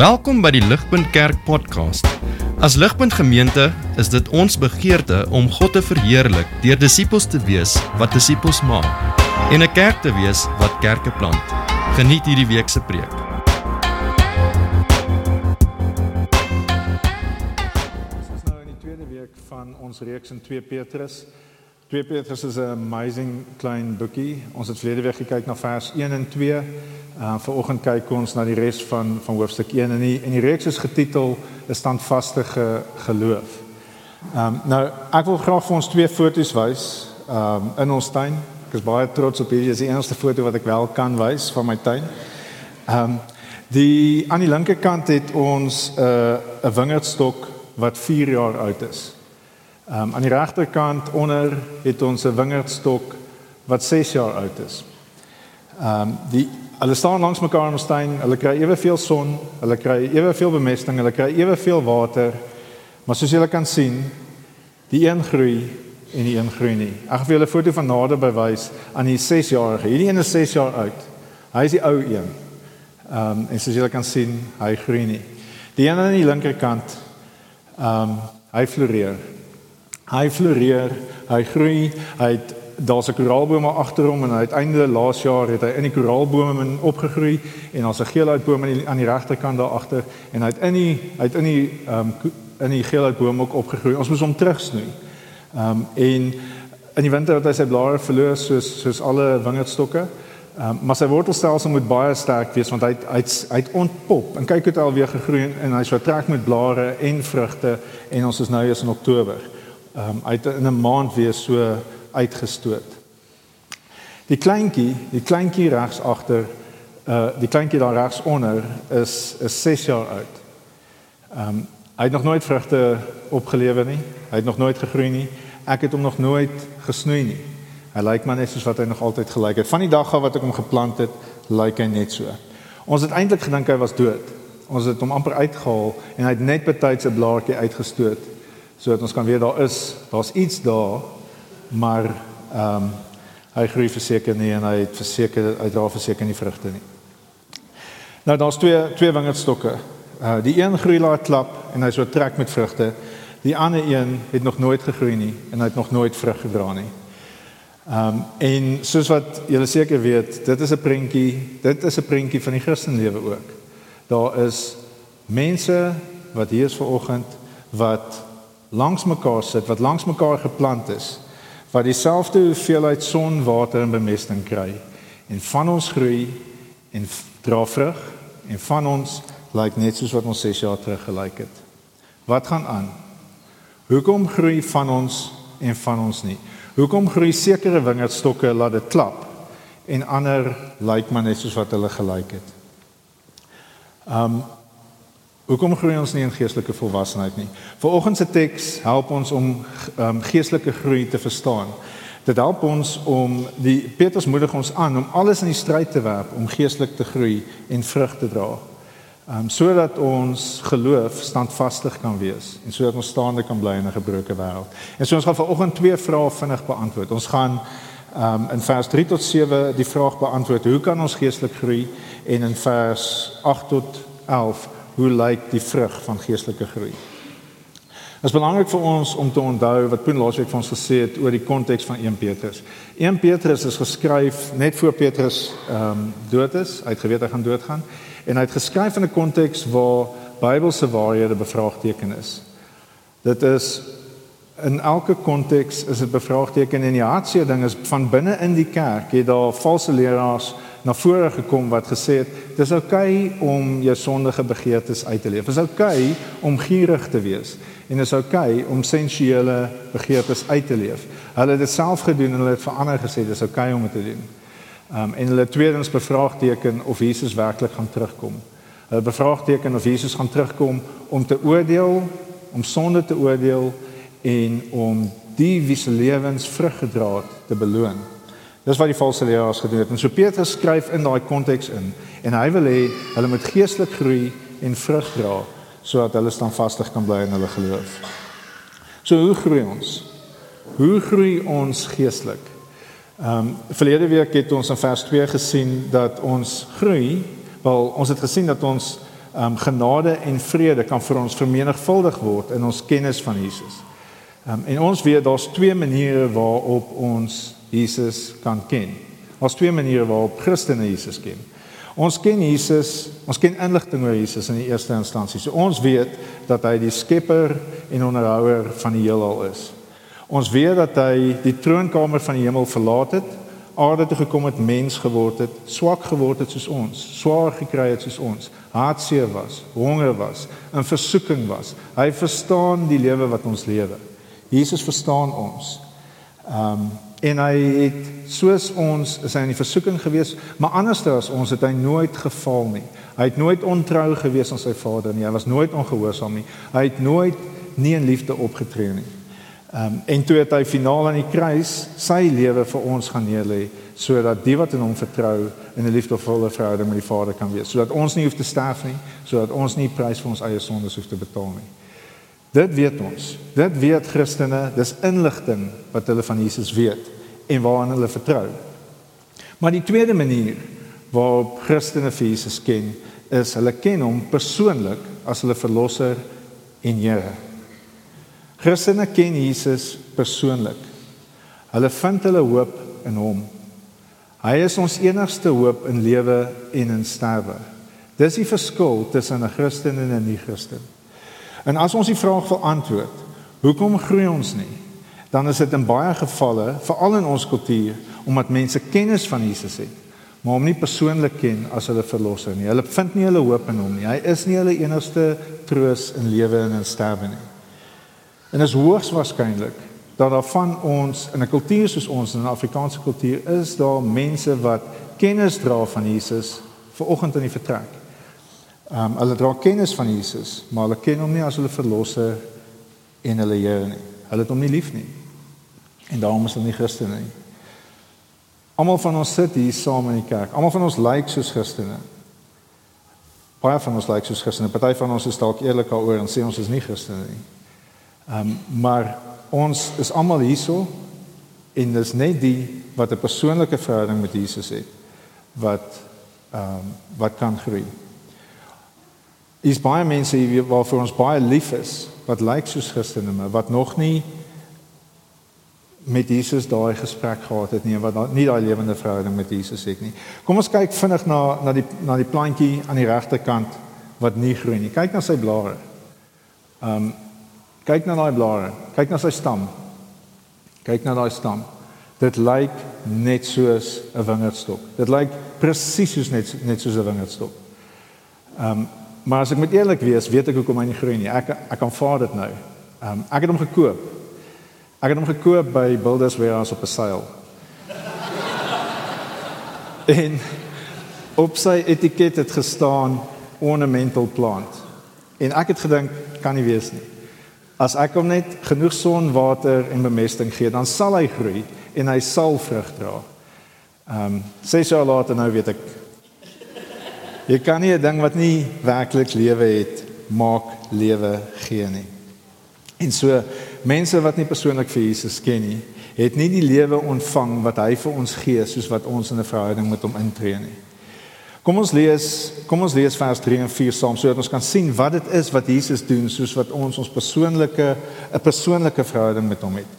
Welkom by die Ligpunt Kerk podcast. As Ligpunt Gemeente is dit ons begeerte om God te verheerlik deur disippels te wees wat disippels maak en 'n kerk te wees wat kerke plant. Geniet hierdie week se preek. Ons is nou in die tweede week van ons reeks in 2 Petrus. 2 Petrus is 'n amazing klein boekie. Ons het verlede week gekyk na vers 1 en 2. Uh vanoggend kyk ons na die res van van hoofstuk 1 en die en die reeks is getitel 'n standvaste geloof. Ehm um, nou ek wil graag vir ons twee foto's wys ehm um, in ons tuin. Ek is baie trots op hierdie. Dit is die enigste foto wat ek wel kan wys van my tuin. Ehm um, die aan die linkerkant het ons 'n uh, 'n wingerdstok wat 4 jaar oud is. Um, aan die regterkant onder het ons 'n wingerdstok wat 6 jaar oud is. Ehm um, die hulle staan langs mekaar in ons tuin. Hulle kry eweveel son, hulle kry eweveel bemesting, hulle kry eweveel water. Maar soos julle kan sien, die een groei en die een groei nie. Ek gaan vir julle 'n foto van naderby wys aan die 6-jarige. Hierdie een is 6 jaar oud. Hy is die ou een. Ehm um, en soos julle kan sien, hy groei nie. Die een aan die linkerkant ehm um, hy floreer. Hy floreer, hy groei, hy het daar's 'n koraalboom agter hom en uiteindelik laas jaar het hy in die koraalbome in opgegroei en daar's 'n geelhoutboom aan die aan die regterkant daar agter en hy het in die hy het in die ehm um, in die geelhoutboom ook opgegroei. Ons moes hom terugsnoei. Ehm um, en in die winter het hy sy blare verloor soos soos alle wingerdstokke. Ehm um, maar sy wortelstelsel moet baie sterk wees want hy het, hy het, hy het ontpop en kyk hoe dit alweer gegroei en, hy so trek met blare en vrugte en ons is nou eers in Oktober. Ehm um, het in 'n maand weer so uitgestoot. Die kleintjie, die kleintjie regs agter, uh die kleintjie daar regs onder is is 6 jaar oud. Ehm um, hy het nog nooit vrugte opgelewer nie. Hy het nog nooit gegroei nie. Ek het hom nog nooit gesnoei nie. Hy lyk maar net soos wat hy nog altyd gelyk het. Van die dag af wat ek hom geplant het, lyk hy net so. Ons het eintlik gedink hy was dood. Ons het hom amper uitgehaal en hy het net betyds 'n blaartjie uitgestoot sodat ons kan weet daar is, daar's iets daar maar ehm um, hy groei verseker nie en hy het verseker hy dra verseker nie vrugte nie. Nou daar's twee twee wingerdstokke. Uh die een groei laat klap en hy so trek met vrugte. Die ander een het nog nooit gegroei nie en hy het nog nooit vrug gedra nie. Ehm um, en soos wat julle seker weet, dit is 'n prentjie, dit is 'n prentjie van die Christenlewe ook. Daar is mense wat hier is ver oggend wat langs mekaar sit, wat langs mekaar geplant is wat dieselfde hoeveelheid son, water en bemesting kry. En van ons groei en dra vrug en van ons lyk net soos wat ons 6 jaar terug gelyk het. Wat gaan aan? Hoekom groei van ons en van ons nie? Hoekom groei sekere wingerdstokke laat dit klap en ander lyk maar net soos wat hulle gelyk het? Um Hoekom groei ons nie in geestelike volwassenheid nie? Vanoggend se teks help ons om um, geestelike groei te verstaan. Dit help ons om die Petrus moedig ons aan om alles in die stryd te werp om geestelik te groei en vrug te dra. Um sodat ons geloof standvastig kan wees en sodat ons staande kan bly in 'n gebroke wêreld. En so ons gaan vanoggend twee vrae vinnig beantwoord. Ons gaan um in vers 3 tot 7 die vraag beantwoord: Hoe kan ons geestelik groei? En in vers 8 tot 11 hoe lyk die vrug van geestelike groei? Dit is belangrik vir ons om te onthou wat Poen laasweek vir ons gesê het oor die konteks van 1 Petrus. 1 Petrus is geskryf net voor Petrus ehm um, dood is. Hy het geweet hy gaan doodgaan en hy het geskryf in 'n konteks waar Bybelse waarhede bevraagteken is. Dit is in elke konteks is dit bevraagteken en die hartseer ding is van binne in die kerk het daar valse leraars na vore gekom wat gesê het dis oukei okay om jou sondige begeertes uit te leef. Dis oukei okay om gierig te wees en dis oukei okay om sensuele begeertes uit te leef. Hulle het dit self gedoen en hulle het verander gesê dis oukei okay om dit te doen. Um en hulle tweedens bevraagteken of Jesus werklik gaan terugkom. Hulle bevraagteken of Jesus gaan terugkom om te oordeel, om sonde te oordeel en om die wie se lewens vrug gedra het te beloon. Dis wat die valse leraars gedoen het. En so Petrus skryf in daai konteks in en hy wil hê hulle moet geestelik groei en vrug dra sodat hulle standvastig kan bly in hulle geloof. So hoe groei ons? Hoe groei ons geestelik? Ehm um, verlede week het ons in vers 2 gesien dat ons groei, wel ons het gesien dat ons um genade en vrede kan vir ons vermenigvuldig word in ons kennis van Jesus. Um en ons weet daar's twee maniere waarop ons Jesus kan ken. Daar's twee maniere waarop Christene Jesus ken. Ons ken Jesus, ons ken inligting oor Jesus in die eerste instansie. So ons weet dat hy die skepper en onderhouer van die heelal is. Ons weet dat hy die troonkamer van die hemel verlaat het, aarde toe gekom het, mens geword het, swak geword het soos ons, swaar gekry het soos ons, hartseer was, honger was, in versoeking was. Hy verstaan die lewe wat ons lewe. Jesus verstaan ons. Ehm um, en hy het soos ons is hy in die versoeking gewees, maar anderste as ons het hy nooit geval nie. Hy het nooit ontrou gewees aan sy Vader nie. Hy was nooit ongehoorsaam nie. Hy het nooit nie in liefde opgetree nie. Um, en toe het hy finaal aan die kruis sy lewe vir ons gaan neerlê sodat die wat in hom vertrou in 'n liefdevolle verhouding met die Vader kan wees, sodat ons nie hoef te sterf nie, sodat ons nie prys vir ons eie sondes hoef te betaal nie. Dit weet ons. Dit weet Christene, dis inligting wat hulle van Jesus weet en waaraan hulle vertrou. Maar die tweede manier waarop Christene vir Jesus ken, is hulle ken hom persoonlik as hulle verlosser en Here. Christene ken Jesus persoonlik. Hulle vind hulle hoop in hom. Hy is ons enigste hoop in lewe en in sterwe. Dis die verskil tussen 'n Christen en 'n nie-Christen. En as ons die vraag wil antwoord, hoekom groei ons nie? Dan is dit in baie gevalle, veral in ons kultuur, omdat mense kennis van Jesus het, maar hom nie persoonlik ken as hulle verlosser nie. Hulle vind nie hulle hoop in hom nie. Hy is nie hulle enigste troos in lewe en in sterwe nie. En is hoogs waarskynlik dat daar van ons in 'n kultuur soos ons in 'n Afrikaanse kultuur is daar mense wat kennis dra van Jesus ver oggend in die vertrek. Ehm um, hulle dra kennis van Jesus, maar hulle ken hom nie as hulle verlosser en hulle Here nie. Hulle het hom nie lief nie. En daarom is hulle nie Christene nie. Almal van ons sit hier saam in die kerk. Almal van ons lyk like soos Christene. Baie van ons lyk like soos Christene. Party van ons is dalk eerlik daaroor en sê ons is nie Christene nie. Ehm um, maar ons is almal hierso en dis net die wat 'n persoonlike verhouding met Jesus het wat ehm um, wat kan groei. Is baie mense hier waarvoor ons baie lief is wat lyk soos Christene maar wat nog nie met Jesus daai gesprek gehad het nie wat nie daai lewende verhouding met Jesus het nie. Kom ons kyk vinnig na na die na die plantjie aan die regterkant wat nie groei nie. Kyk na sy blare. Ehm um, Kyk na daai blare. Kyk na sy stam. Kyk na daai stam. Dit lyk net soos 'n wingerdstok. Dit lyk presies soos net net soos 'n wingerdstok. Ehm um, maar as ek moet eerlik wees, weet ek hoekom hy nie groei nie. Ek ek kan vaar dit nou. Ehm um, ek het hom gekoop. Ek het hom gekoop by Builders Warehouse op 'n seil. en op sy etiket het gestaan ornamental plant. En ek het gedink kan nie wees nie. As ek hom net genoeg son, water en bemesting gee, dan sal hy groei en hy sal vrug dra. Ehm, um, sê so laat en nou weet ek. Jy kan nie 'n ding wat nie werklik lewe het, maak lewe gee nie. En so mense wat nie persoonlik vir Jesus ken nie, het nie die lewe ontvang wat hy vir ons gee soos wat ons in 'n verhouding met hom intree nie. Kom ons lees, kom ons lees vers 3 en 4 saam sodat ons kan sien wat dit is wat Jesus doen soos wat ons ons persoonlike 'n persoonlike verhouding met hom het.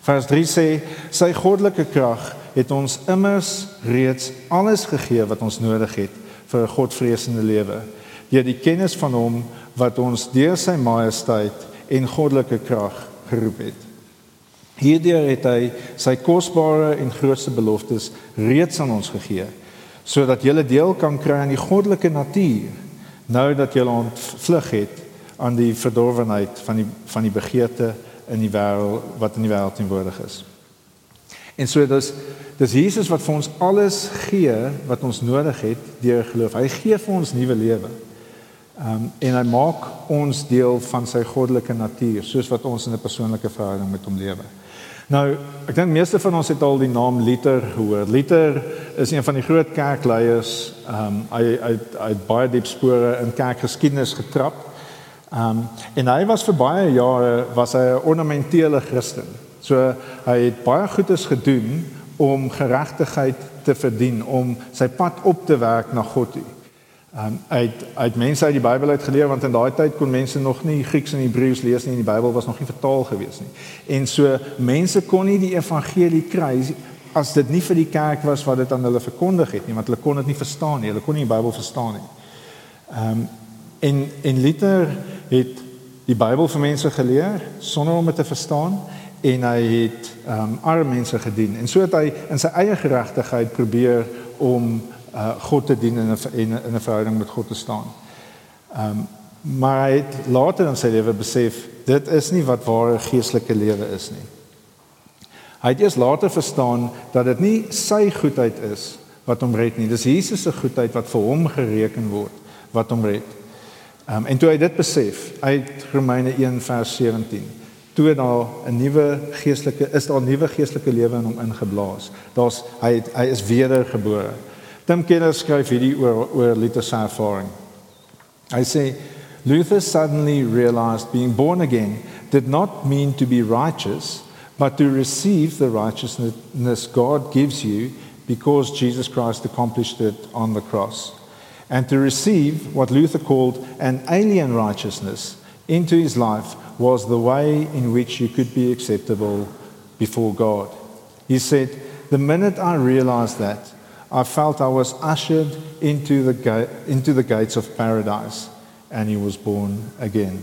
Vers 3 sê sy goddelike krag het ons immers reeds alles gegee wat ons nodig het vir 'n godvreesende lewe. Deur die kennis van hom wat ons deur sy majesteit en goddelike krag geroep het. Hierdeur het hy sy kosbare en grootste beloftes reeds aan ons gegee sodat jy deel kan kry aan die goddelike natuur nou dat jy ontvlug het aan die verdorwenheid van die van die begeerte in die wêreld wat in die wêreld teenwoordig is. En so dis dis Jesus wat vir ons alles gee wat ons nodig het deur geloof. Hy gee vir ons nuwe lewe. Um en hy maak ons deel van sy goddelike natuur soos wat ons in 'n persoonlike verhouding met hom lewe. Nou, ek dink meeste van ons het al die naam Luther gehoor. Luther is een van die groot kerkleiers. Ehm um, hy hy hy het baie diep spore in kerkgeskiedenis getrap. Ehm um, en hy was vir baie jare was hy 'n ornamentele Christen. So hy het baie goedes gedoen om geregtigheid te verdien, om sy pad op te werk na God toe. Um uit uit mense uit die Bybel uit geleer want in daai tyd kon mense nog nie Grieks en Hebreëus lees nie en die Bybel was nog nie vertaal gewees nie. En so mense kon nie die evangelie kry as dit nie vir die kerk was wat dit aan hulle verkondig het nie want hulle kon dit nie verstaan nie. Hulle kon nie die Bybel verstaan nie. Ehm um, en en Luther het die Bybel vir mense geleer sonder om dit te verstaan en hy het ehm um, arme mense gedien en so het hy in sy eie geregtigheid probeer om uh God te dien en in 'n in 'n verhouding met God te staan. Ehm um, maar hy het later in sy lewe besef dit is nie wat ware geestelike lewe is nie. Hy het eers later verstaan dat dit nie sy goedheid is wat hom red nie. Dis Jesus se goedheid wat vir hom gereken word wat hom red. Ehm um, en toe hy dit besef uit Romeine 1 vers 17 toe daar 'n nuwe geestelike is daar 'n nuwe geestelike lewe in hom ingeblaas. Daar's hy het, hy is wedergebore. Tim Keller skryf hierdie oor oor Luther se ervaring. Hy sê Luther suddenly realized being born again did not mean to be righteous but to receive the righteousness God gives you because Jesus Christ accomplished it on the cross. And to receive what Luther called an alien righteousness into his life was the way in which you could be acceptable before God. He said, The minute I realized that, I felt I was ushered into the, ga- into the gates of paradise, and he was born again.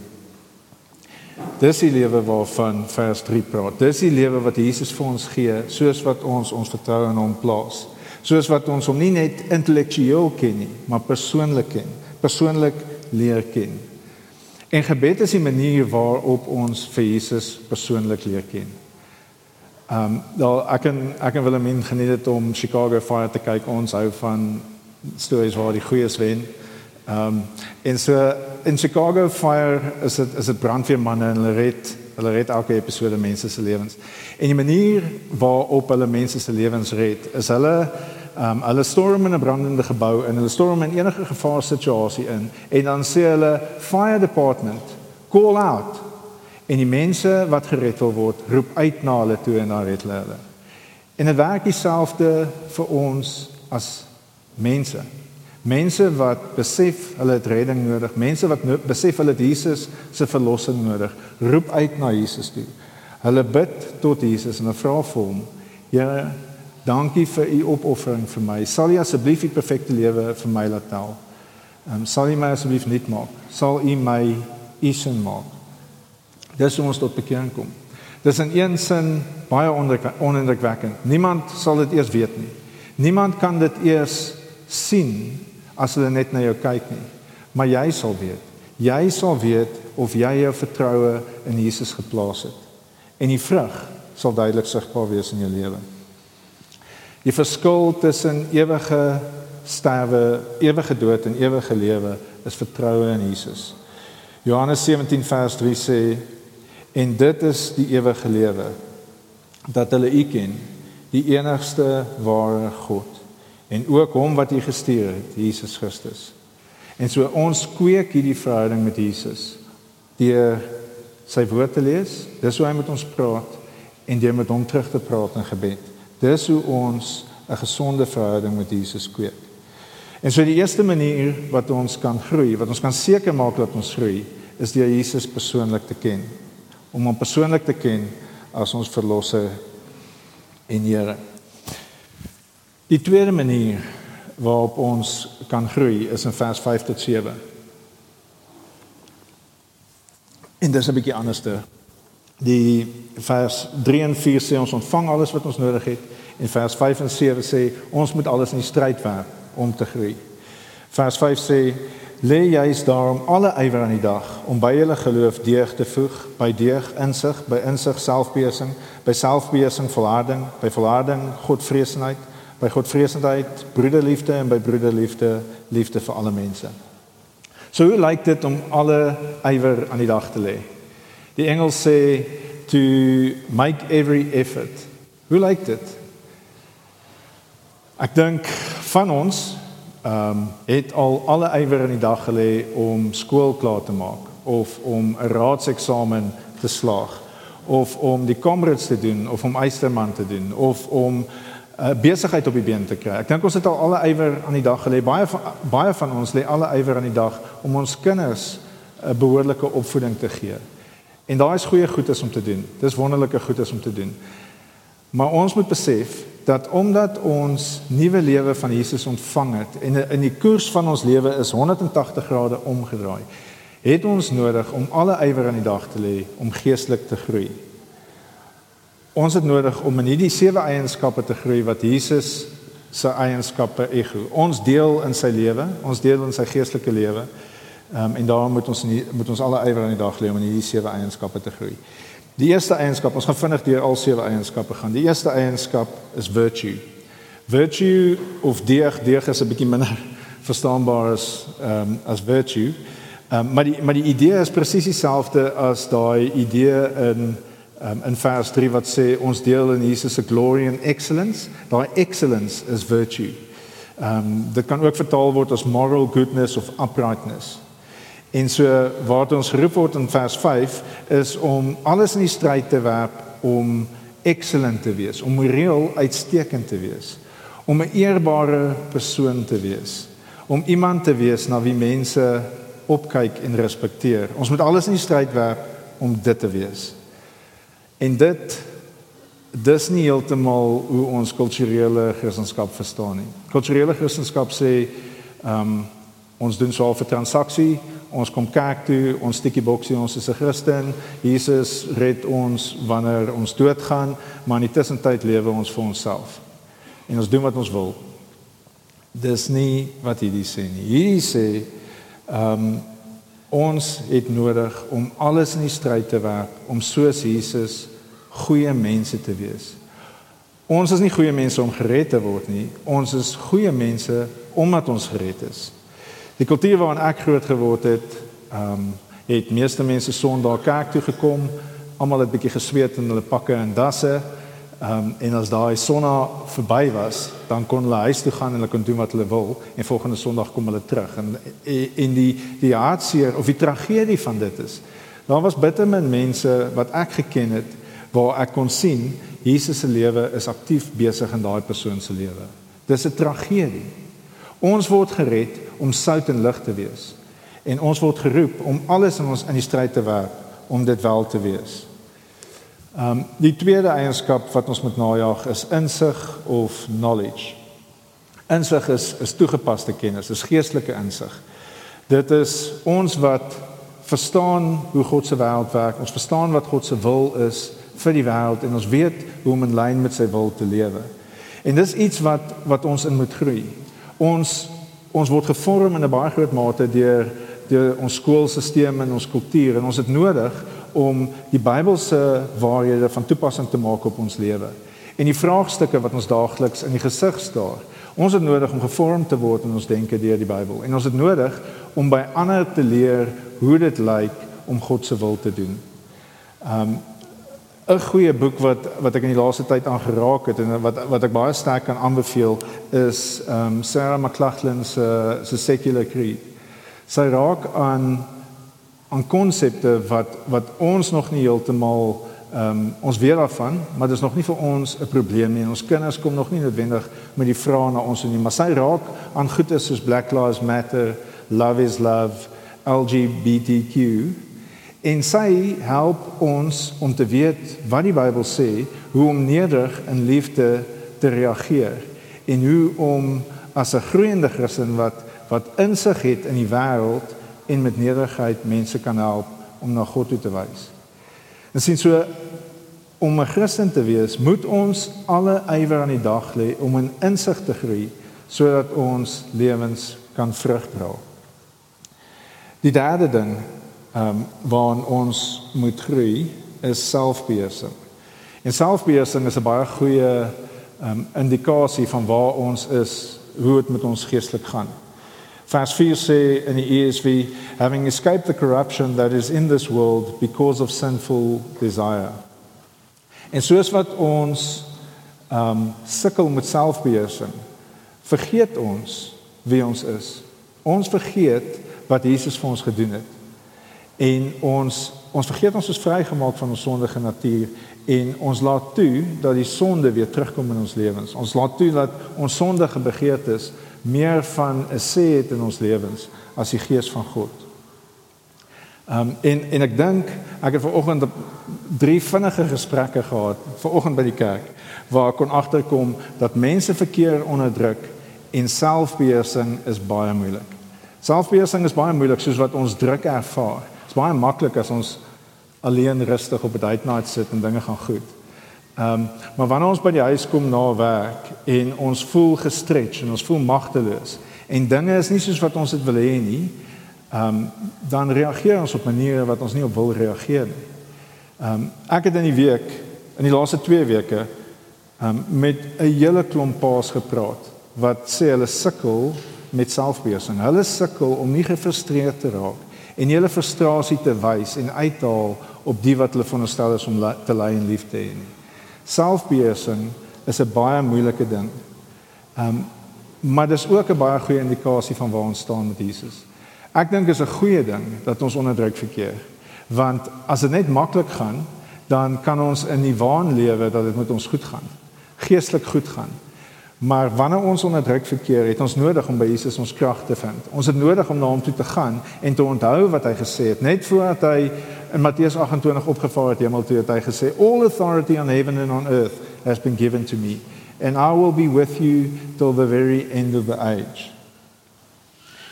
Dis die lewe waarvan vers 3 praat. Dis die lewe wat Jesus vir ons gee, soos wat ons ons vertroue in hom plaas. Soos wat ons hom nie net intellektueel ken nie, maar persoonlik ken, persoonlik leer ken. En gebed is die manier waarop ons vir Jesus persoonlik leer ken. Ehm um, daar ek en ek en Willem geniet dit om Chicago Fire te kyk. Ons hou van stories waar die goeies wen. Ehm um, en so in Chicago Fire is dit is dit brandweermanne en hulle red hulle red elke episode mense se lewens. En die manier waarop hulle mense se lewens red is hulle um, hulle storm in 'n brandende gebou en hulle storm in enige gevaarsituasie in en dan sê hulle fire department call out en die mense wat gered wil word roep uit na hulle toe en dan red hulle hulle. En dit werk dieselfde vir ons as mense. Mense wat besef hulle het redding nodig, mense wat no besef hulle het Jesus se verlossing nodig, roep uit na Jesus toe. Hulle bid tot Jesus en hulle vra vir hom: "Here, Dankie vir u opoffering vir my. Sal u asseblief u perfekte lewe vir my laat tel? Ehm um, sal u my asseblief net maak? Sal u my isen maak? Dis hoe ons tot bekering kom. Dis in een sin baie onindrukwekkend. Niemand sal dit eers weet nie. Niemand kan dit eers sien as hulle net na jou kyk nie. Maar jy sal weet. Jy sal weet of jy jou vertroue in Jesus geplaas het. En die vrug sal duidelik sigbaar wees in jou lewe. Die verskil tussen ewige sterwe, ewige dood en ewige lewe is vertroue in Jesus. Johannes 17 vers 3 sê en dit is die ewige lewe dat hulle U ken, die enigste ware God en ook hom wat U gestuur het, Jesus Christus. En so ons kweek hierdie verhouding met Jesus deur sy woord te lees, dis hoe hy met ons praat en deur met hom terug te praat in gebed. Dis hoe ons 'n gesonde verhouding met Jesus kweek. En so die eerste manier wat ons kan groei, wat ons kan seker maak dat ons groei, is deur Jesus persoonlik te ken. Om hom persoonlik te ken as ons verlosser en Here. Die tweede manier waarop ons kan groei is in vers 5 tot 7. En dis 'n bietjie anderste. Die vers 3 en 4 sê ons ontvang alles wat ons nodig het en vers 5 en 7 sê ons moet alles in die stryd werp om te groei. Vers 5 sê lê juis daarom alle ywer aan die dag om by julle geloof deeg te voeg, by deeg insig, by insig selfbeheersing, by selfbeheersing volharding, by volharding godvreesenheid, by godvreesenheid broederliefde en by broederliefde liefde vir alle mense. So hoe lyk dit om alle ywer aan die dag te lê? Die Engels sê to make every effort. Hoe lyk dit? Ek dink van ons ehm um, het al alle ywer in die dag gelê om skool klaar te maak of om 'n raadseksamen te slaag of om die comrades te doen of om eisterman te doen of om uh, besigheid op die been te kry. Ek dink ons het al alle ywer aan die dag gelê. Baie van baie van ons lê alle ywer aan die dag om ons kinders 'n uh, behoorlike opvoeding te gee. En daai is goeie goed is om te doen. Dis wonderlike goed is om te doen. Maar ons moet besef dat omdat ons nuwe lewe van Jesus ontvang het en in die koers van ons lewe is 180 grade omgedraai, het ons nodig om alle ywer aan die dag te lê om geestelik te groei. Ons het nodig om in hierdie sewe eienskappe te groei wat Jesus se eienskappe ego. Ons deel in sy lewe, ons deel in sy geestelike lewe. Ehm um, en daarom moet ons nie, moet ons alle ywer aan die dag lê om in hierdie sewe eienskappe te groei. Die eerste eienskap, ons gaan vinnig deur al sewe eienskappe gaan. Die eerste eienskap is virtue. Virtue of deeg, deeg is 'n bietjie minder verstaanbaar as ehm um, as virtue. Ehm um, maar die maar die idee is presies dieselfde as daai idee in ehm um, in vers 3 wat sê ons deel in Jesus se glory and excellence. Daai excellence is virtue. Ehm um, dit kan ook vertaal word as moral goodness of uprightness. En so waar ons geroep word in vers 5 is om alles in die stryd te werp om excellent te wees, om moreel uitstekend te wees, om 'n eerbare persoon te wees, om iemand te wees na wie mense opkyk en respekteer. Ons moet alles in die stryd werp om dit te wees. En dit dis nie heeltemal hoe ons kulturele Christendom verstaan nie. Kulturele Christendom sê ehm um, ons doen so 'n transaksie ons kom kerk toe, ons stukkie boksie, ons is 'n Christen. Jesus red ons wanneer ons doodgaan, maar in die tussentyd lewe ons vir onsself. En ons doen wat ons wil. Dis nie wat hierdie sê nie. Hierdie sê ehm um, ons het nodig om alles in die stryd te werk om soos Jesus goeie mense te wees. Ons is nie goeie mense om gered te word nie. Ons is goeie mense omdat ons gered is. Die kultuur waarin ek groot geword het, ehm um, het meeste mense Sondag kerk toe gekom, almal het bietjie gesweet in hulle pakke en dasse. Ehm um, en as daai sonna verby was, dan kon hulle huis toe gaan en hulle kon doen wat hulle wil en volgende Sondag kom hulle terug. En in die die hartseer of die tragedie van dit is, daar was bitter min mense wat ek geken het waar ek kon sien Jesus se lewe is aktief besig in daai persoon se lewe. Dis 'n tragedie. Ons word gered om sout en lig te wees. En ons word geroep om alles in ons in die stryd te werk om dit wel te wees. Ehm um, die tweede eienskap wat ons moet najag is insig of knowledge. Insig is is toegepaste kennis, is geestelike insig. Dit is ons wat verstaan hoe God se wêreld werk. Ons verstaan wat God se wil is vir die wêreld en ons weet hoe om in lyn met sy wil te lewe. En dis iets wat wat ons in moet groei ons ons word gevorm in 'n baie groot mate deur deur ons skoolstelsel en ons kultuur en ons het nodig om die Bybelse waarhede van toepassing te maak op ons lewe. En die vraagstukke wat ons daagliks in die gesig staar. Ons het nodig om gevorm te word in ons denke deur die Bybel. En ons het nodig om by ander te leer hoe dit lyk om God se wil te doen. Um 'n goeie boek wat wat ek in die laaste tyd aangeraak het en wat wat ek baie sterk kan aanbeveel is ehm um, Sarah McLachlan se se secular creed. Sy raak aan aan konsepte wat wat ons nog nie heeltemal ehm um, ons weet daarvan, maar dit is nog nie vir ons 'n probleem nie. Ons kinders kom nog nie noodwendig met die vrae na ons nie, maar sy raak aan goeie soos Black Lives Matter, Love is Love, LGBTQ En sy help ons om te weet wat die Bybel sê, hoe om nederig in liefde te reageer en hoe om as 'n groeiende Christen wat wat insig het in die wêreld en met nederigheid mense kan help om na God toe te wys. En sien so om 'n Christen te wees, moet ons alle ywer aan die dag lê om in insig te groei sodat ons lewens kan vrug dra. Die derde ding ehm um, waarin ons moet groei is selfbeheersing. En selfbeheersing is 'n baie goeie ehm um, indikasie van waar ons is, hoe dit met ons geestelik gaan. Vers 4 sê in die ESV having escaped the corruption that is in this world because of sinful desire. En soos wat ons ehm um, sukkel met selfbeheersing, vergeet ons wie ons is. Ons vergeet wat Jesus vir ons gedoen het en ons ons vergeet ons is vrygemaak van ons sondige natuur en ons laat toe dat die sonde weer terugkom in ons lewens. Ons laat toe dat ons sondige begeertes meer van 'n sê het in ons lewens as die gees van God. Ehm um, en en ek dink ek het vanoggend drie vinnige gesprekke gehad vanoggend by die kerk waar ek kon agterkom dat mense verkeer onderdruk en selfbeheersing is baie moeilik. Selfbeheersing is baie moeilik soos wat ons druk ervaar. Dit is baie maklik as ons alleen rustig op 'n date night sit en dinge gaan goed. Ehm um, maar wanneer ons by die huis kom na werk en ons voel gestretch en ons voel magteloos en dinge is nie soos wat ons dit wil hê nie, ehm um, dan reageer ons op maniere wat ons nie op wil reageer nie. Ehm um, ek het in die week in die laaste 2 weke ehm um, met 'n hele klomp paas gepraat wat sê hulle sukkel met selfbeheersing. Hulle sukkel om nie gefrustreerd te raak en hulle frustrasie te wys en uithaal op die wat hulle veronderstel is om te lei en lief te hê. Selfbeheersing is 'n baie moeilike ding. Ehm um, maar dis ook 'n baie goeie indikasie van waar ons staan met Jesus. Ek dink is 'n goeie ding dat ons onder druk verkeer. Want as dit net maklik gaan, dan kan ons in die waan lewe dat dit met ons goed gaan. Geestelik goed gaan. Maar wanneer ons onder druk verkeer, het ons nodig om by Jesus ons krag te vind. Ons het nodig om na hom toe te gaan en te onthou wat hy gesê het. Net voordat hy in Matteus 28 opgevaar het hemel toe, het hy gesê, "All authority on heaven and on earth has been given to me, and I will be with you till the very end of the age."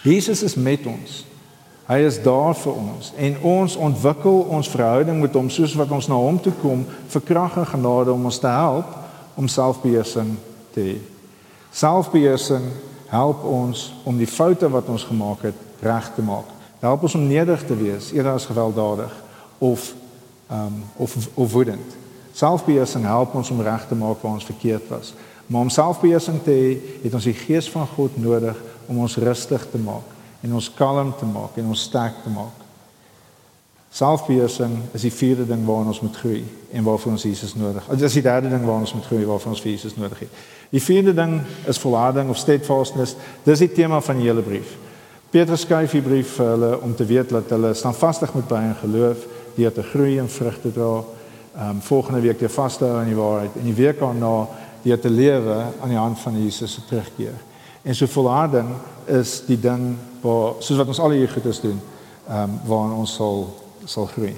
Jesus is met ons. Hy is daar vir ons en ons ontwikkel ons verhouding met hom soos wat ons na hom toe kom vir krag en genade om ons te help om selfbeheersing te hê. Selfbeheersing help ons om die foute wat ons gemaak het reg te maak. Dit help ons om nederig te wees eerder as gewelddadig of ehm um, of of woedend. Selfbeheersing help ons om reg te maak waar ons verkeerd was. Maar om selfbeheersing te hê, het ons die gees van God nodig om ons rustig te maak en ons kalm te maak en ons sterk te maak. Selfbeheersing is die vierde ding waarna ons moet groei en waarvoor ons Jesus nodig het. Dit is die derde ding waarna ons moet groei waarvoor ons Jesus nodig het. Die vierde ding is volharding of steadfastness. Dis die tema van die hele brief. Petrus skryf die brief vir hulle om te weet dat hulle standvastig moet bly in geloof, deur te groei en vrug te dra. Ehm um, volgende week te vaste hou aan die waarheid en die week daarna deur te lewe aan die hand van Jesus se terugkeer. En so volharding is die ding waar soos wat ons al hier goed is doen, ehm um, waar ons sal sal groei.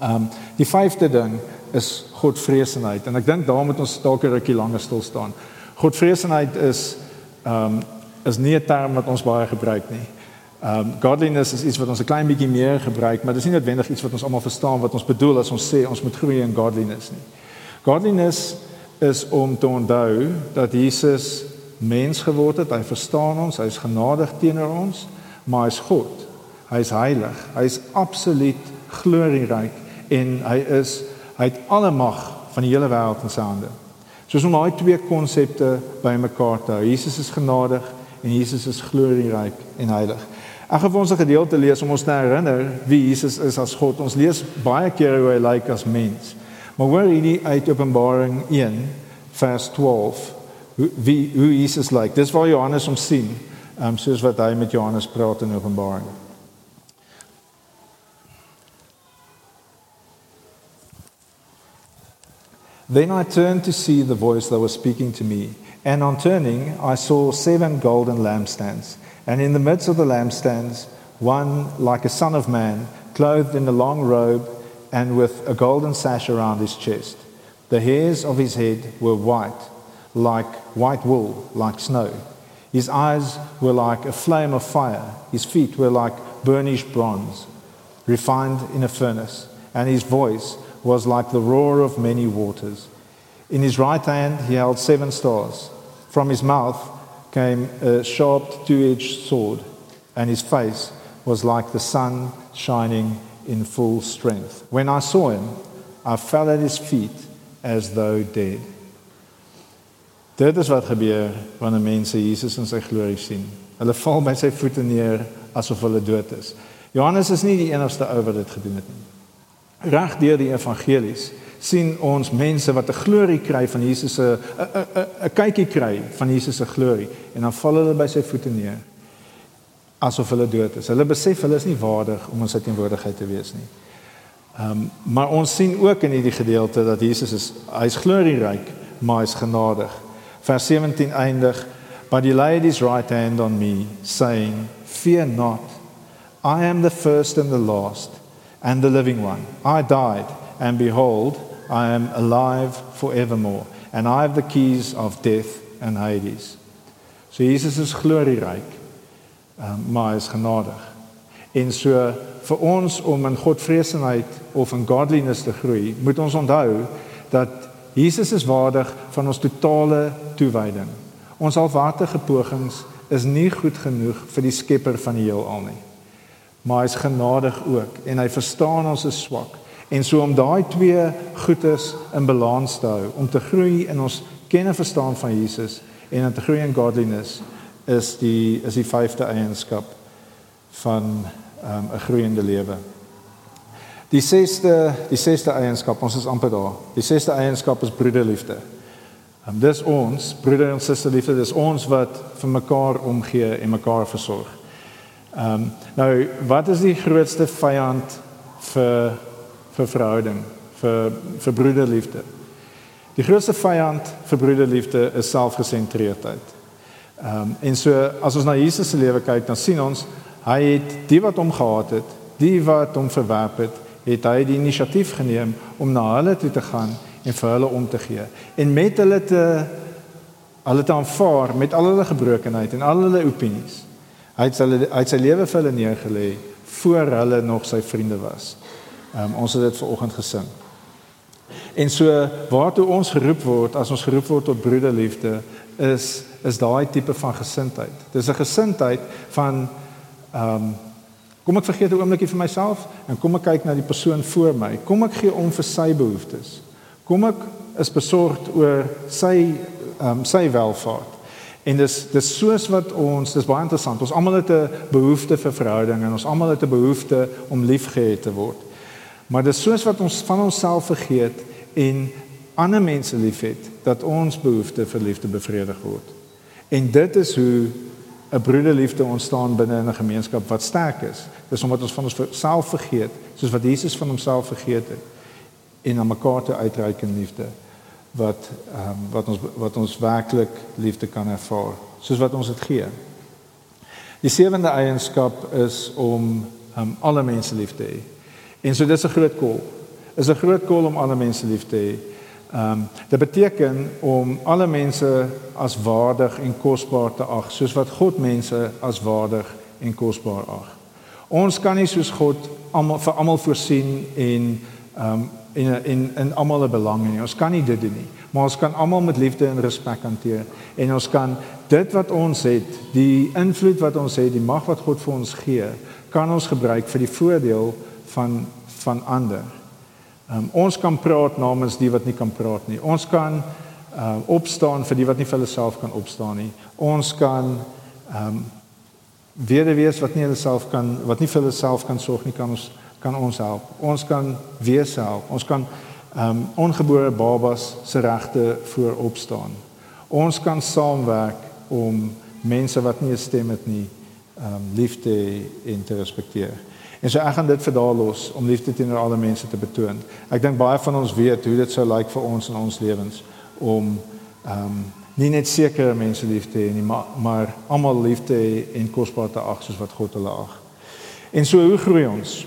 Ehm um, die vyfde ding is Godvreesenheid en ek dink daar moet ons dalk 'n rukkie langer stil staan. Godvreesenheid is ehm um, is nie 'n term wat ons baie gebruik nie. Ehm um, godliness is iets wat ons 'n klein bietjie meer gebruik, maar dit is nie noodwendig iets wat ons almal verstaan wat ons bedoel as ons sê ons moet groei in godliness nie. Godliness is om te onthou dat Jesus mens geword het, hy verstaan ons, hy is genadig teenoor ons, maar hy is God. Hy is heilig. Hy is absoluut glorieryk en hy is hy het alle mag van die hele wêreld in sy hande. Soos om daai twee konsepte bymekaar te hou. Jesus is genadig en Jesus is glorieryk en heilig. Ek gaan vir ons 'n gedeelte lees om ons te herinner wie Jesus is as God. Ons lees baie keer hoe hy lyk as mens. Maar hoor hierdie uit Openbaring 1 vers 12 hoe wie hoe Jesus lyk. Dis waar Johannes hom sien. Um, soos wat hy met Johannes praat in Openbaring. Then I turned to see the voice that was speaking to me. And on turning, I saw seven golden lampstands. And in the midst of the lampstands, one like a son of man, clothed in a long robe and with a golden sash around his chest. The hairs of his head were white, like white wool, like snow. His eyes were like a flame of fire. His feet were like burnished bronze, refined in a furnace. And his voice was like the roar of many waters. In his right hand he held seven stars. From his mouth came a sharp two edged sword, and his face was like the sun shining in full strength. When I saw him, I fell at his feet as though dead. Dit is wat gebeur wanneer mense Jesus in sy glorie sien. Hulle val by sy voete neer asof hulle dood is. Johannes is nie die enigste ou wat dit gedoen het nie reg deur die evangelies sien ons mense wat 'n glorie kry van Jesus se 'n kykie kry van Jesus se glorie en dan val hulle by sy voete neer asof hulle dood is. Hulle besef hulle is nie waardig om in sy teenwoordigheid te wees nie. Ehm um, maar ons sien ook in hierdie gedeelte dat Jesus is hy's glorieryk, maar hy's genadig. Vers 17 eindig, "But he laid his right hand on me, saying, Fear not, I am the first and the last, and the living one. I died, and behold, I am alive forevermore, and I have the keys of death and Hades." So Jesus is glorieryk, um, maar is genadig. En so vir ons om in Godvreesenheid of in godliness te groei, moet ons onthou dat Jesus is waardig van ons totale toewyding. Ons alwaardige pogings is nie goed genoeg vir die skepper van die heelal nie. Maar hy is genadig ook en hy verstaan ons is swak. En so om daai twee goedes in balans te hou, om te groei in ons ken en verstaan van Jesus en om te groei in godliness is die is die vyfde eienskap van um, 'n groeiende lewe. Die sesde die sesde eienskap, ons is amper daar. Die sesde eienskap is broederliefde. Um, dis ons, broeder en suster liefde, dis ons wat vir mekaar omgee en mekaar versorg. Ehm um, nou, wat is die grootste vyand vir vir verhouding, vir vir broederliefde? Die grootste vyand vir broederliefde is selfgesentreerdheid. Ehm um, en so as ons na Jesus se lewe kyk, dan sien ons hy het die wat hom gehaat het, die wat hom verwerp het, het hy die inisiatief geneem om na hulle toe te gaan en vir hulle om te gee en met hulle te hulle te aanvaar met al hulle gebrokenheid en al hulle opinies. Hy het hulle hy het sy lewe vir hulle neergelê voor hulle nog sy vriende was. Um, ons het dit vanoggend gesing. En so waartoe ons geroep word as ons geroep word tot broederliefde is is daai tipe van gesindheid. Dis 'n gesindheid van ehm um, kom ek vergeet 'n oombliekie vir myself en kom ek kyk na die persoon voor my. Kom ek gee om vir sy behoeftes. Kom ek is besorgd oor sy ehm um, sy welfaart. En dis dis soos wat ons dis baie interessant. Ons almal het 'n behoefte vir verhouding en ons almal het 'n behoefte om liefgehad te word. Maar dis soos wat ons van onsself vergeet en ander mense liefhet dat ons behoefte vir liefde bevredig word. En dit is hoe 'n broederliefde ontstaan binne 'n gemeenskap wat sterk is. Dis omdat ons van onsself vergeet, soos wat Jesus van homself vergeet het en aan mekaar te uitreik in liefde wat ehm um, wat ons wat ons werklik liefde kan ervaar, soos wat ons dit gee. Die sewende eienskap is om um, alle mense lief te hê. En so dis 'n groot kol. Is 'n groot kol om alle mense lief te hê. Ehm um, dit beteken om alle mense as waardig en kosbaar te ag, soos wat God mense as waardig en kosbaar ag. Ons kan nie soos God almal vir almal voorsien en ehm um, en en in almal 'n belang nie. Ons kan nie dit doen nie. Maar ons kan almal met liefde en respek hanteer en ons kan dit wat ons het, die invloed wat ons het, die mag wat God vir ons gee, kan ons gebruik vir die voordeel van van ander. Um, ons kan praat namens die wat nie kan praat nie. Ons kan uh, opstaan vir die wat nie vir hulle self kan opstaan nie. Ons kan ehm um, wees wat nie hulle self kan wat nie vir hulle self kan sorg nie kan ons kan ons help. Ons kan wees help. Ons kan ehm um, ongebore babas se regte voor opstaan. Ons kan saamwerk om mense wat nie 'n stem het nie ehm um, liefde en te respekteer. En so ek gaan dit vir daar los om liefde teenoor alle mense te betoon. Ek dink baie van ons weet hoe dit sou lyk like vir ons in ons lewens om ehm um, nie net sekere mense lief te hê nie, maar maar almal lief te hê en kosbaar te ag soos wat God hulle ag. En so hoe groei ons?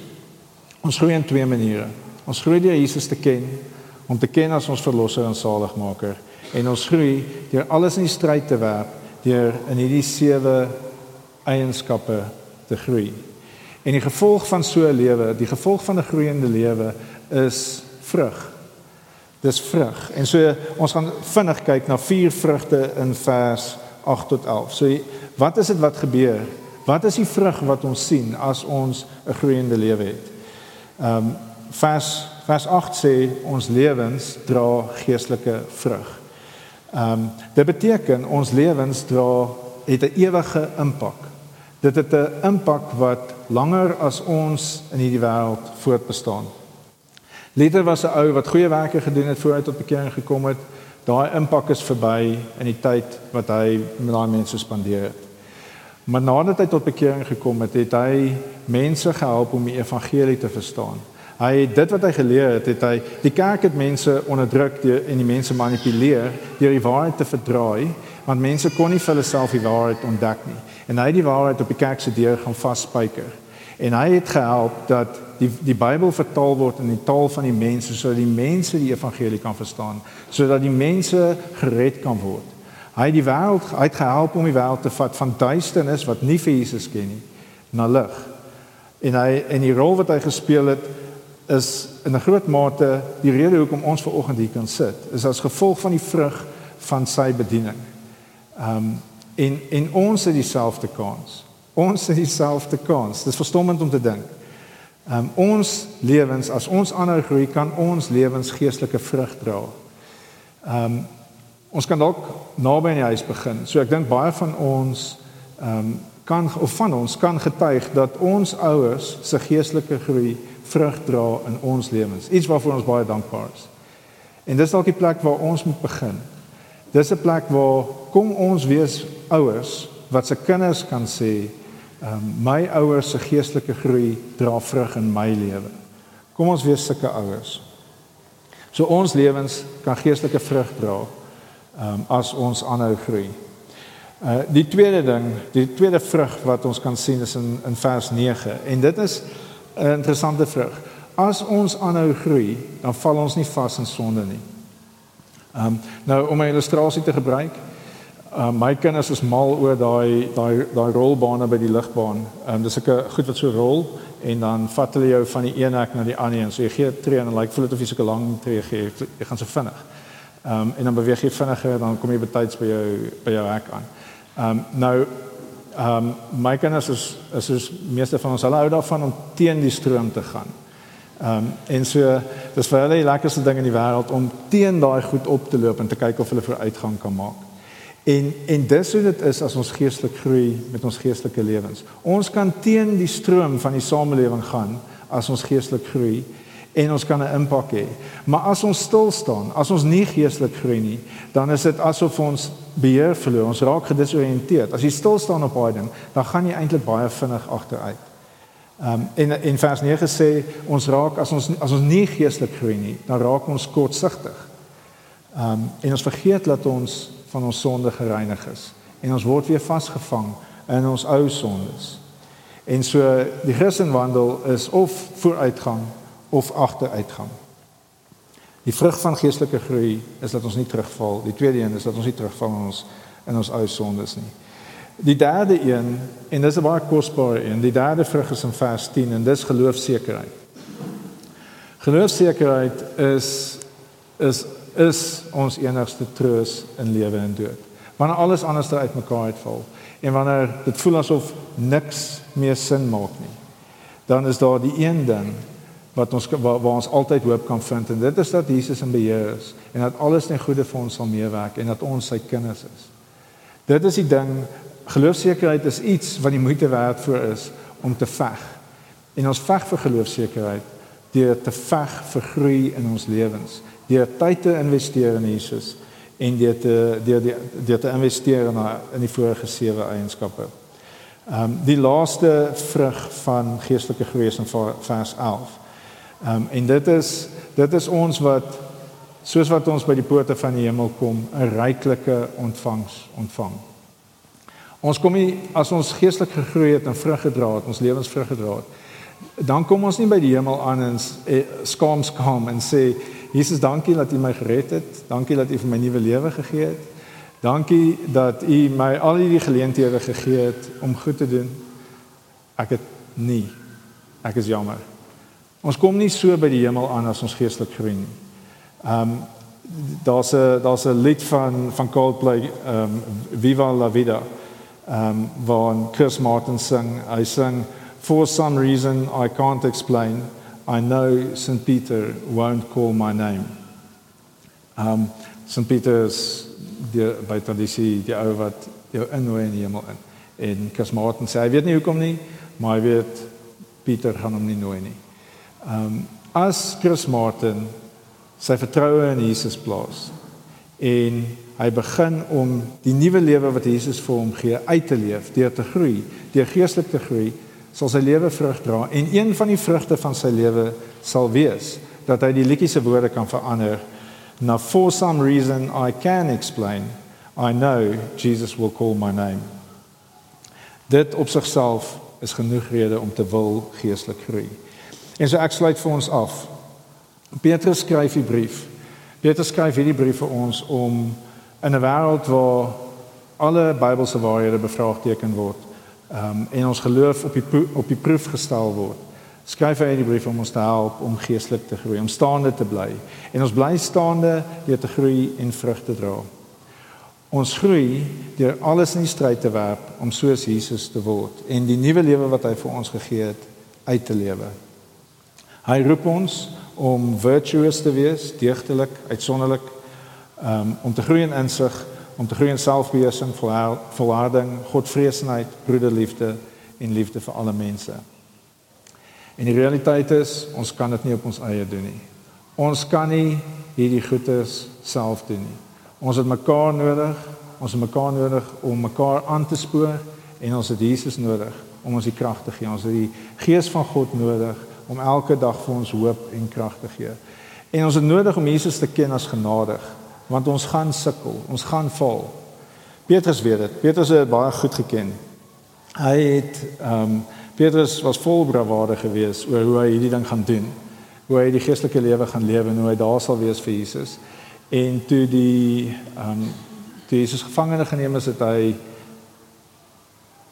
Ons groei in twee maniere. Ons groei deur Jesus te ken, om te ken as ons verlosser en saligmaker en ons groei deur alles in die stryd te werp deur in hierdie sewe eienskappe te groei. En die gevolg van so 'n lewe, die gevolg van 'n groeiende lewe is vrug. Dis vrug. En so ons gaan vinnig kyk na vier vrugte in vers 8 tot 11. So wat is dit wat gebeur? Wat is die vrug wat ons sien as ons 'n groeiende lewe het? Ehm um, vers vers 8 sê ons lewens dra geestelike vrug. Ehm um, dit beteken ons lewens dra het 'n ewige impak. Dit het 'n impak wat langer as ons in hierdie wêreld voortbestaan. Luther was 'n ou wat goeie werke gedoen het voor hy tot bekering gekom het. Daai impak is verby in die tyd wat hy met daai mense spandeer het. Maar nadat hy tot bekering gekom het, het hy mense gehelp om die evangelie te verstaan. Hy het dit wat hy geleer het, het hy die kerk het mense onderdruk deur en die mense manipuleer deur die waarheid te verdraai, want mense kon nie vir hulle self die waarheid ontdek nie. En hy het die waarheid op die kerk se deur gaan vasspyker. En hy het gehelp dat die die Bybel vertaal word in die taal van die mense sodat die mense die evangelie kan verstaan, sodat die mense gered kan word. Hy het die wêreld uitgehelp om die wêreld te vat van duisternis wat nie vir Jesus ken nie na lig. En hy en die rol wat hy gespeel het is in 'n groot mate die rede hoekom ons ver oggend hier kan sit. Is as gevolg van die vrug van sy bediening. Ehm um, en en ons het dieselfde kans. Ons het dieselfde kans. Dis verstommend om te dink. Ehm um, ons lewens as ons aanhou groei kan ons lewens geestelike vrug dra. Ehm um, ons kan dalk naby in die huis begin. So ek dink baie van ons ehm um, kan of van ons kan getuig dat ons ouers se geestelike groei vrug dra in ons lewens. Iets waarvoor ons baie dankbaar is. En dis dalk die plek waar ons moet begin. Dis 'n plek waar kom ons wees ouers wat se kinders kan sê, ehm um, my ouers se geestelike groei dra vrug in my lewe. Kom ons wees sulke ouers. So ons lewens kan geestelike vrug dra um, as ons aanhou groei. Uh die tweede ding, die tweede vrug wat ons kan sien is in in vers 9 en dit is 'n interessante vrug. As ons aanhou groei, dan val ons nie vas in sonde nie. Um, nou om 'n illustrasie te gebruik, uh my kinders is mal oor daai daai daai rolbane by die lugbaan. Ehm um, dis 'n goed wat so rol en dan vat hulle jou van die een hek na die ander en so jy gee 'n tree en dan lyk like, voel dit of jy so 'n lang tree gee, jy gaan so vinnig. Ehm um, en dan beweeg jy vinniger dan kom jy betyds by jou by jou hek aan. Ehm um, nou ehm um, my kinders is is soos meeste van ons hulle hou daarvan om teen die stroom te gaan. Ehm um, en so dis vir hulle die lekkerste ding in die wêreld om teen daai goed op te loop en te kyk of hulle vooruitgang kan maak. En en dis hoe dit is as ons geestelik groei met ons geestelike lewens. Ons kan teen die stroom van die samelewing gaan as ons geestelik groei en ons kan 'n impak hê. Maar as ons stil staan, as ons nie geestelik groei nie, dan is dit asof ons beheer verloor. Ons raak gedesoriënteerd. As jy stil staan op 'n ding, dan gaan jy eintlik baie vinnig agteruit. Ehm um, en in vers 9 sê ons raak as ons as ons nie geestelik groei nie, dan raak ons kortsigtig. Ehm um, en ons vergeet dat ons van ons sonde gereinig is en ons word weer vasgevang in ons ou sondes. En so die Christenwandel is of vooruitgang of agteruitgang. Die vrug van geestelike groei is dat ons nie terugval. Die tweede een is dat ons nie terugval in ons in ons ou sondes nie. Die derde een en dis 'n baie kosbare een. Die derde vrug is in vers 10 en dis geloofsekerheid. Geloofsekerheid is is is ons enigste troos in lewe en dood. Wanneer alles anders uitmekaar uitval en wanneer dit voel asof niks meer sin maak nie, dan is daar die een ding wat ons waar, waar ons altyd hoop kan vind en dit is dat Jesus in beheer is en dat alles ten goeie vir ons sal meewerk en dat ons sy kinders is. Dit is die ding geloofsekerheid is iets wat die moeite werd vir is om te veg. En ons veg vir geloofsekerheid deur te veg vir groei in ons lewens, deur tyd te investeer in Jesus en deur te deur die deur te investeer in in die vorige sewe eienskappe. Ehm um, die laaste vrug van geestelike groei is in vers 11 Ehm um, en dit is dit is ons wat soos wat ons by die poorte van die hemel kom, 'n ryklike ontvangs ontvang. Ons kom nie as ons geestelik gegroei het en vrug gedra het, ons lewens vrug gedra het. Dan kom ons nie by die hemel aan en eh, skaam skaam en sê Jesus, dankie dat U my gered het. Dankie dat U vir my nuwe lewe gegee het. Dankie dat U my al hierdie geleenthede gegee het om goed te doen. Ek het nie. Ek is jammer. Ons kom nie so by die hemel aan as ons geestelik groei nie. Ehm um, daar's 'n daar's 'n lied van van Coldplay ehm um, Viva la vida. Ehm um, waar Chris Martin sing, hy sing for some reason I can't explain. I know St Peter won't call my name. Ehm um, St Peter's die by tradisie die ou wat jou innooi in die hemel in. En Chris Martin sê hy weet nie hoekom nie, maar hy weet Pieter gaan hom nie nooi nie. Ehm um, as Chris Martin sy vertroue in Jesus plaas en hy begin om die nuwe lewe wat Jesus vir hom gee uit te leef, deur te groei, deur geestelik te groei, sal sy lewe vrug dra en een van die vrugte van sy lewe sal wees dat hy die liedjie se woorde kan verander na for some reason I can explain I know Jesus will call my name. Dit op sigself is genoeg rede om te wil geestelik groei. En so ek sluit vir ons af. Petrus skryf die brief. Petrus skryf hierdie brief vir ons om in 'n wêreld waar alle Bybelse waarhede bevraagteken word, ehm um, en ons geloof op die op die proef gestel word. Skryf hy hierdie brief om ons te help om geestelik te groei, om staande te bly. En ons bly staande deur te groei en vrug te dra. Ons groei deur alles in die stryd te werp om soos Jesus te word en die nuwe lewe wat hy vir ons gegee het uit te lewe. Hy roep ons om virtuous te wees, deugdelik, uitsonderlik, um, om te groei in insig, om te groei in selfbeheersing, volharding, godvreesenheid, broederliefde en liefde vir alle mense. En die realiteit is, ons kan dit nie op ons eie doen nie. Ons kan nie hierdie goedes self doen nie. Ons het mekaar nodig. Ons het mekaar nodig om mekaar aan te spoor en ons het Jesus nodig om ons die krag te gee. Ons het die Gees van God nodig om elke dag vir ons hoop en krag te gee. En ons het nodig om Jesus te ken as genadig, want ons gaan sukkel, ons gaan val. Petrus weet dit. Petrus het baie goed geken. Hy het ehm um, Petrus was vol bravade geweest oor hoe hy hierdie ding gaan doen. Hoe hy die geestelike lewe gaan lewe en hoe hy daar sal wees vir Jesus. En toe die ehm um, toe Jesus gevangene geneem is, het hy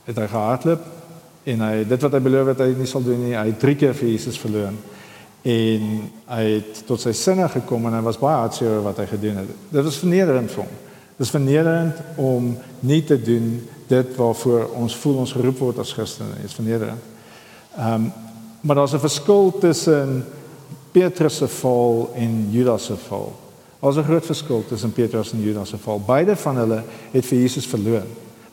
het hy gehardloop en hy dit wat hy beloof het hy nie sal doen nie. Hy het drie keer vir Jesus verloon. En hy het tot sy sinne gekom en hy was baie hartseer oor wat hy gedoen het. Dit was vernederend vir hom. Dit is vernederend om nie te doen dit waarvoor ons voel ons geroep word as Christene. Dit is vernederend. Ehm um, maar daar's 'n verskil tussen Petrus se val en Judas se val. Daar's 'n groot verskil tussen Petrus en Judas se val. Beide van hulle het vir Jesus verloon.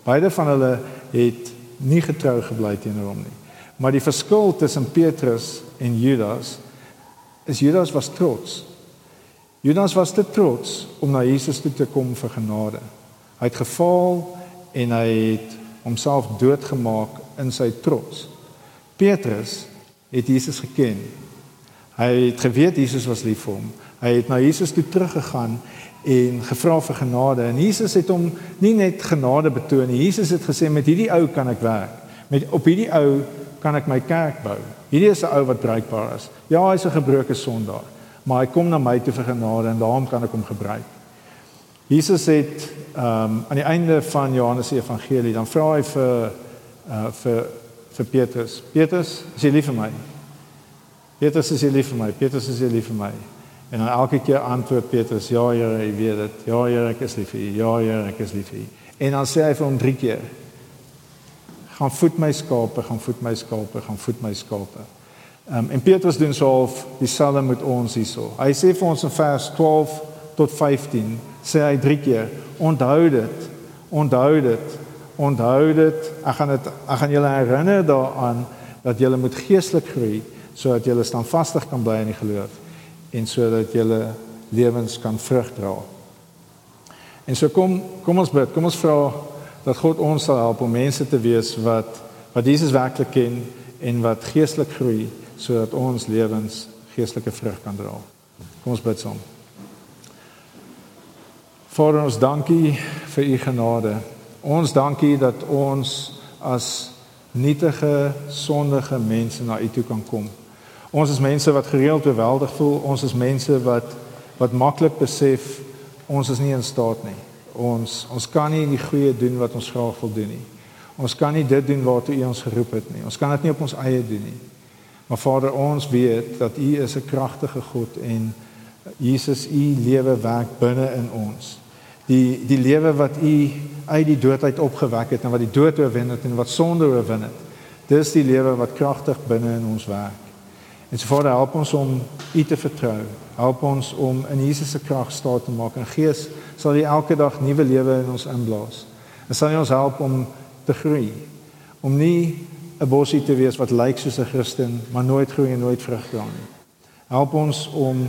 Beide van hulle het nie getrou gebly teenoor hom nie. Maar die verskil tussen Petrus en Judas is Judas was trots. Judas was te trots om na Jesus toe te kom vir genade. Hy het gefaal en hy het homself doodgemaak in sy trots. Petrus het Jesus geken. Hy het geweet Jesus was lief vir hom. Hy het na Jesus toe teruggegaan en gevra vir genade. En Jesus het hom nie net genade betoon nie. Jesus het gesê met hierdie ou kan ek werk. Met op hierdie ou kan ek my kerk bou. Hierdie is 'n ou wat bruikbaar is. Ja, hy's 'n gebroke sondaar, maar hy kom na my toe vir genade en daarom kan ek hom gebruik. Jesus het ehm um, aan die einde van Johannes se evangelie dan vra hy vir uh vir vir Petrus. Petrus, is jy lief vir my? Petrus is jy lief vir my? Petrus is jy lief vir my? En dan elke keer antwoord Petrus, ja Here, ek weet dit. Ja Here, ek is lief vir U. Ja Here, ek is lief vir U. En dan sê hy vir hom drie keer: "Gaan voed my skape, gaan voed my skape, gaan voed my skape." Ehm um, en Petrus doen so half dieselfde met ons hierso. Hy sê vir ons in vers 12 tot 15, sê hy drie keer: "Onthou dit. Onthou dit. Onthou dit. Ek gaan dit ek gaan julle herinner daaraan dat julle moet geestelik groei sodat julle standvastig kan bly in die geloof." En sodat julle lewens kan vrug dra. En so kom kom ons bid. Kom ons vra dat God ons sal help om mense te wees wat wat Jesus werklik ken en wat geestelik groei sodat ons lewens geestelike vrug kan dra. Kom ons bid saam. Vader ons dankie vir u genade. Ons dankie dat ons as nietige sondige mense na u toe kan kom. Ons is mense wat gereeld oorweldig voel. Ons is mense wat wat maklik besef ons is nie in staat nie. Ons ons kan nie die goeie doen wat ons graag wil doen nie. Ons kan nie dit doen waartoe U ons geroep het nie. Ons kan dit nie op ons eie doen nie. Maar Vader, ons weet dat U is 'n kragtige God en Jesus U lewe werk binne in ons. Die die lewe wat U uit die dood uit opgewek het en wat die dood oorwin het en wat sonde oorwin het. Dis die lewe wat kragtig binne in ons werk. En so Vader, help ons om U te vertrou. Help ons om in Jesus se krag staat te maak en Gees sal U elke dag nuwe lewe in ons inblaas. En sal U ons help om te groei. Om nie 'n bosie te wees wat lyk soos 'n Christen, maar nooit groei en nooit vrug dra nie. Help ons om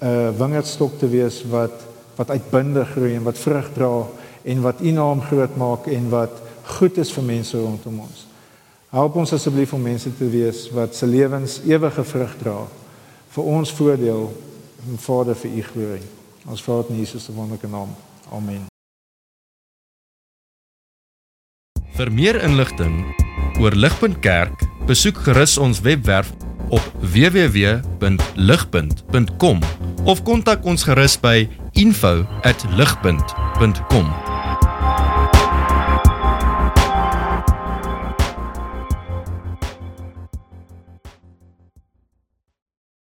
'n wingerdstok te wees wat wat uitbundig groei en wat vrug dra en wat U naam groot maak en wat goed is vir mense rondom ons. Help ons asseblief om mense te wees wat se lewens ewige vrug dra vir ons voordeel en Vader vir u glorie. Ons vra dit in Jesus se wonderlike naam. Amen. Vir meer inligting oor Ligpunt Kerk, besoek gerus ons webwerf op www.ligpunt.com of kontak ons gerus by info@ligpunt.com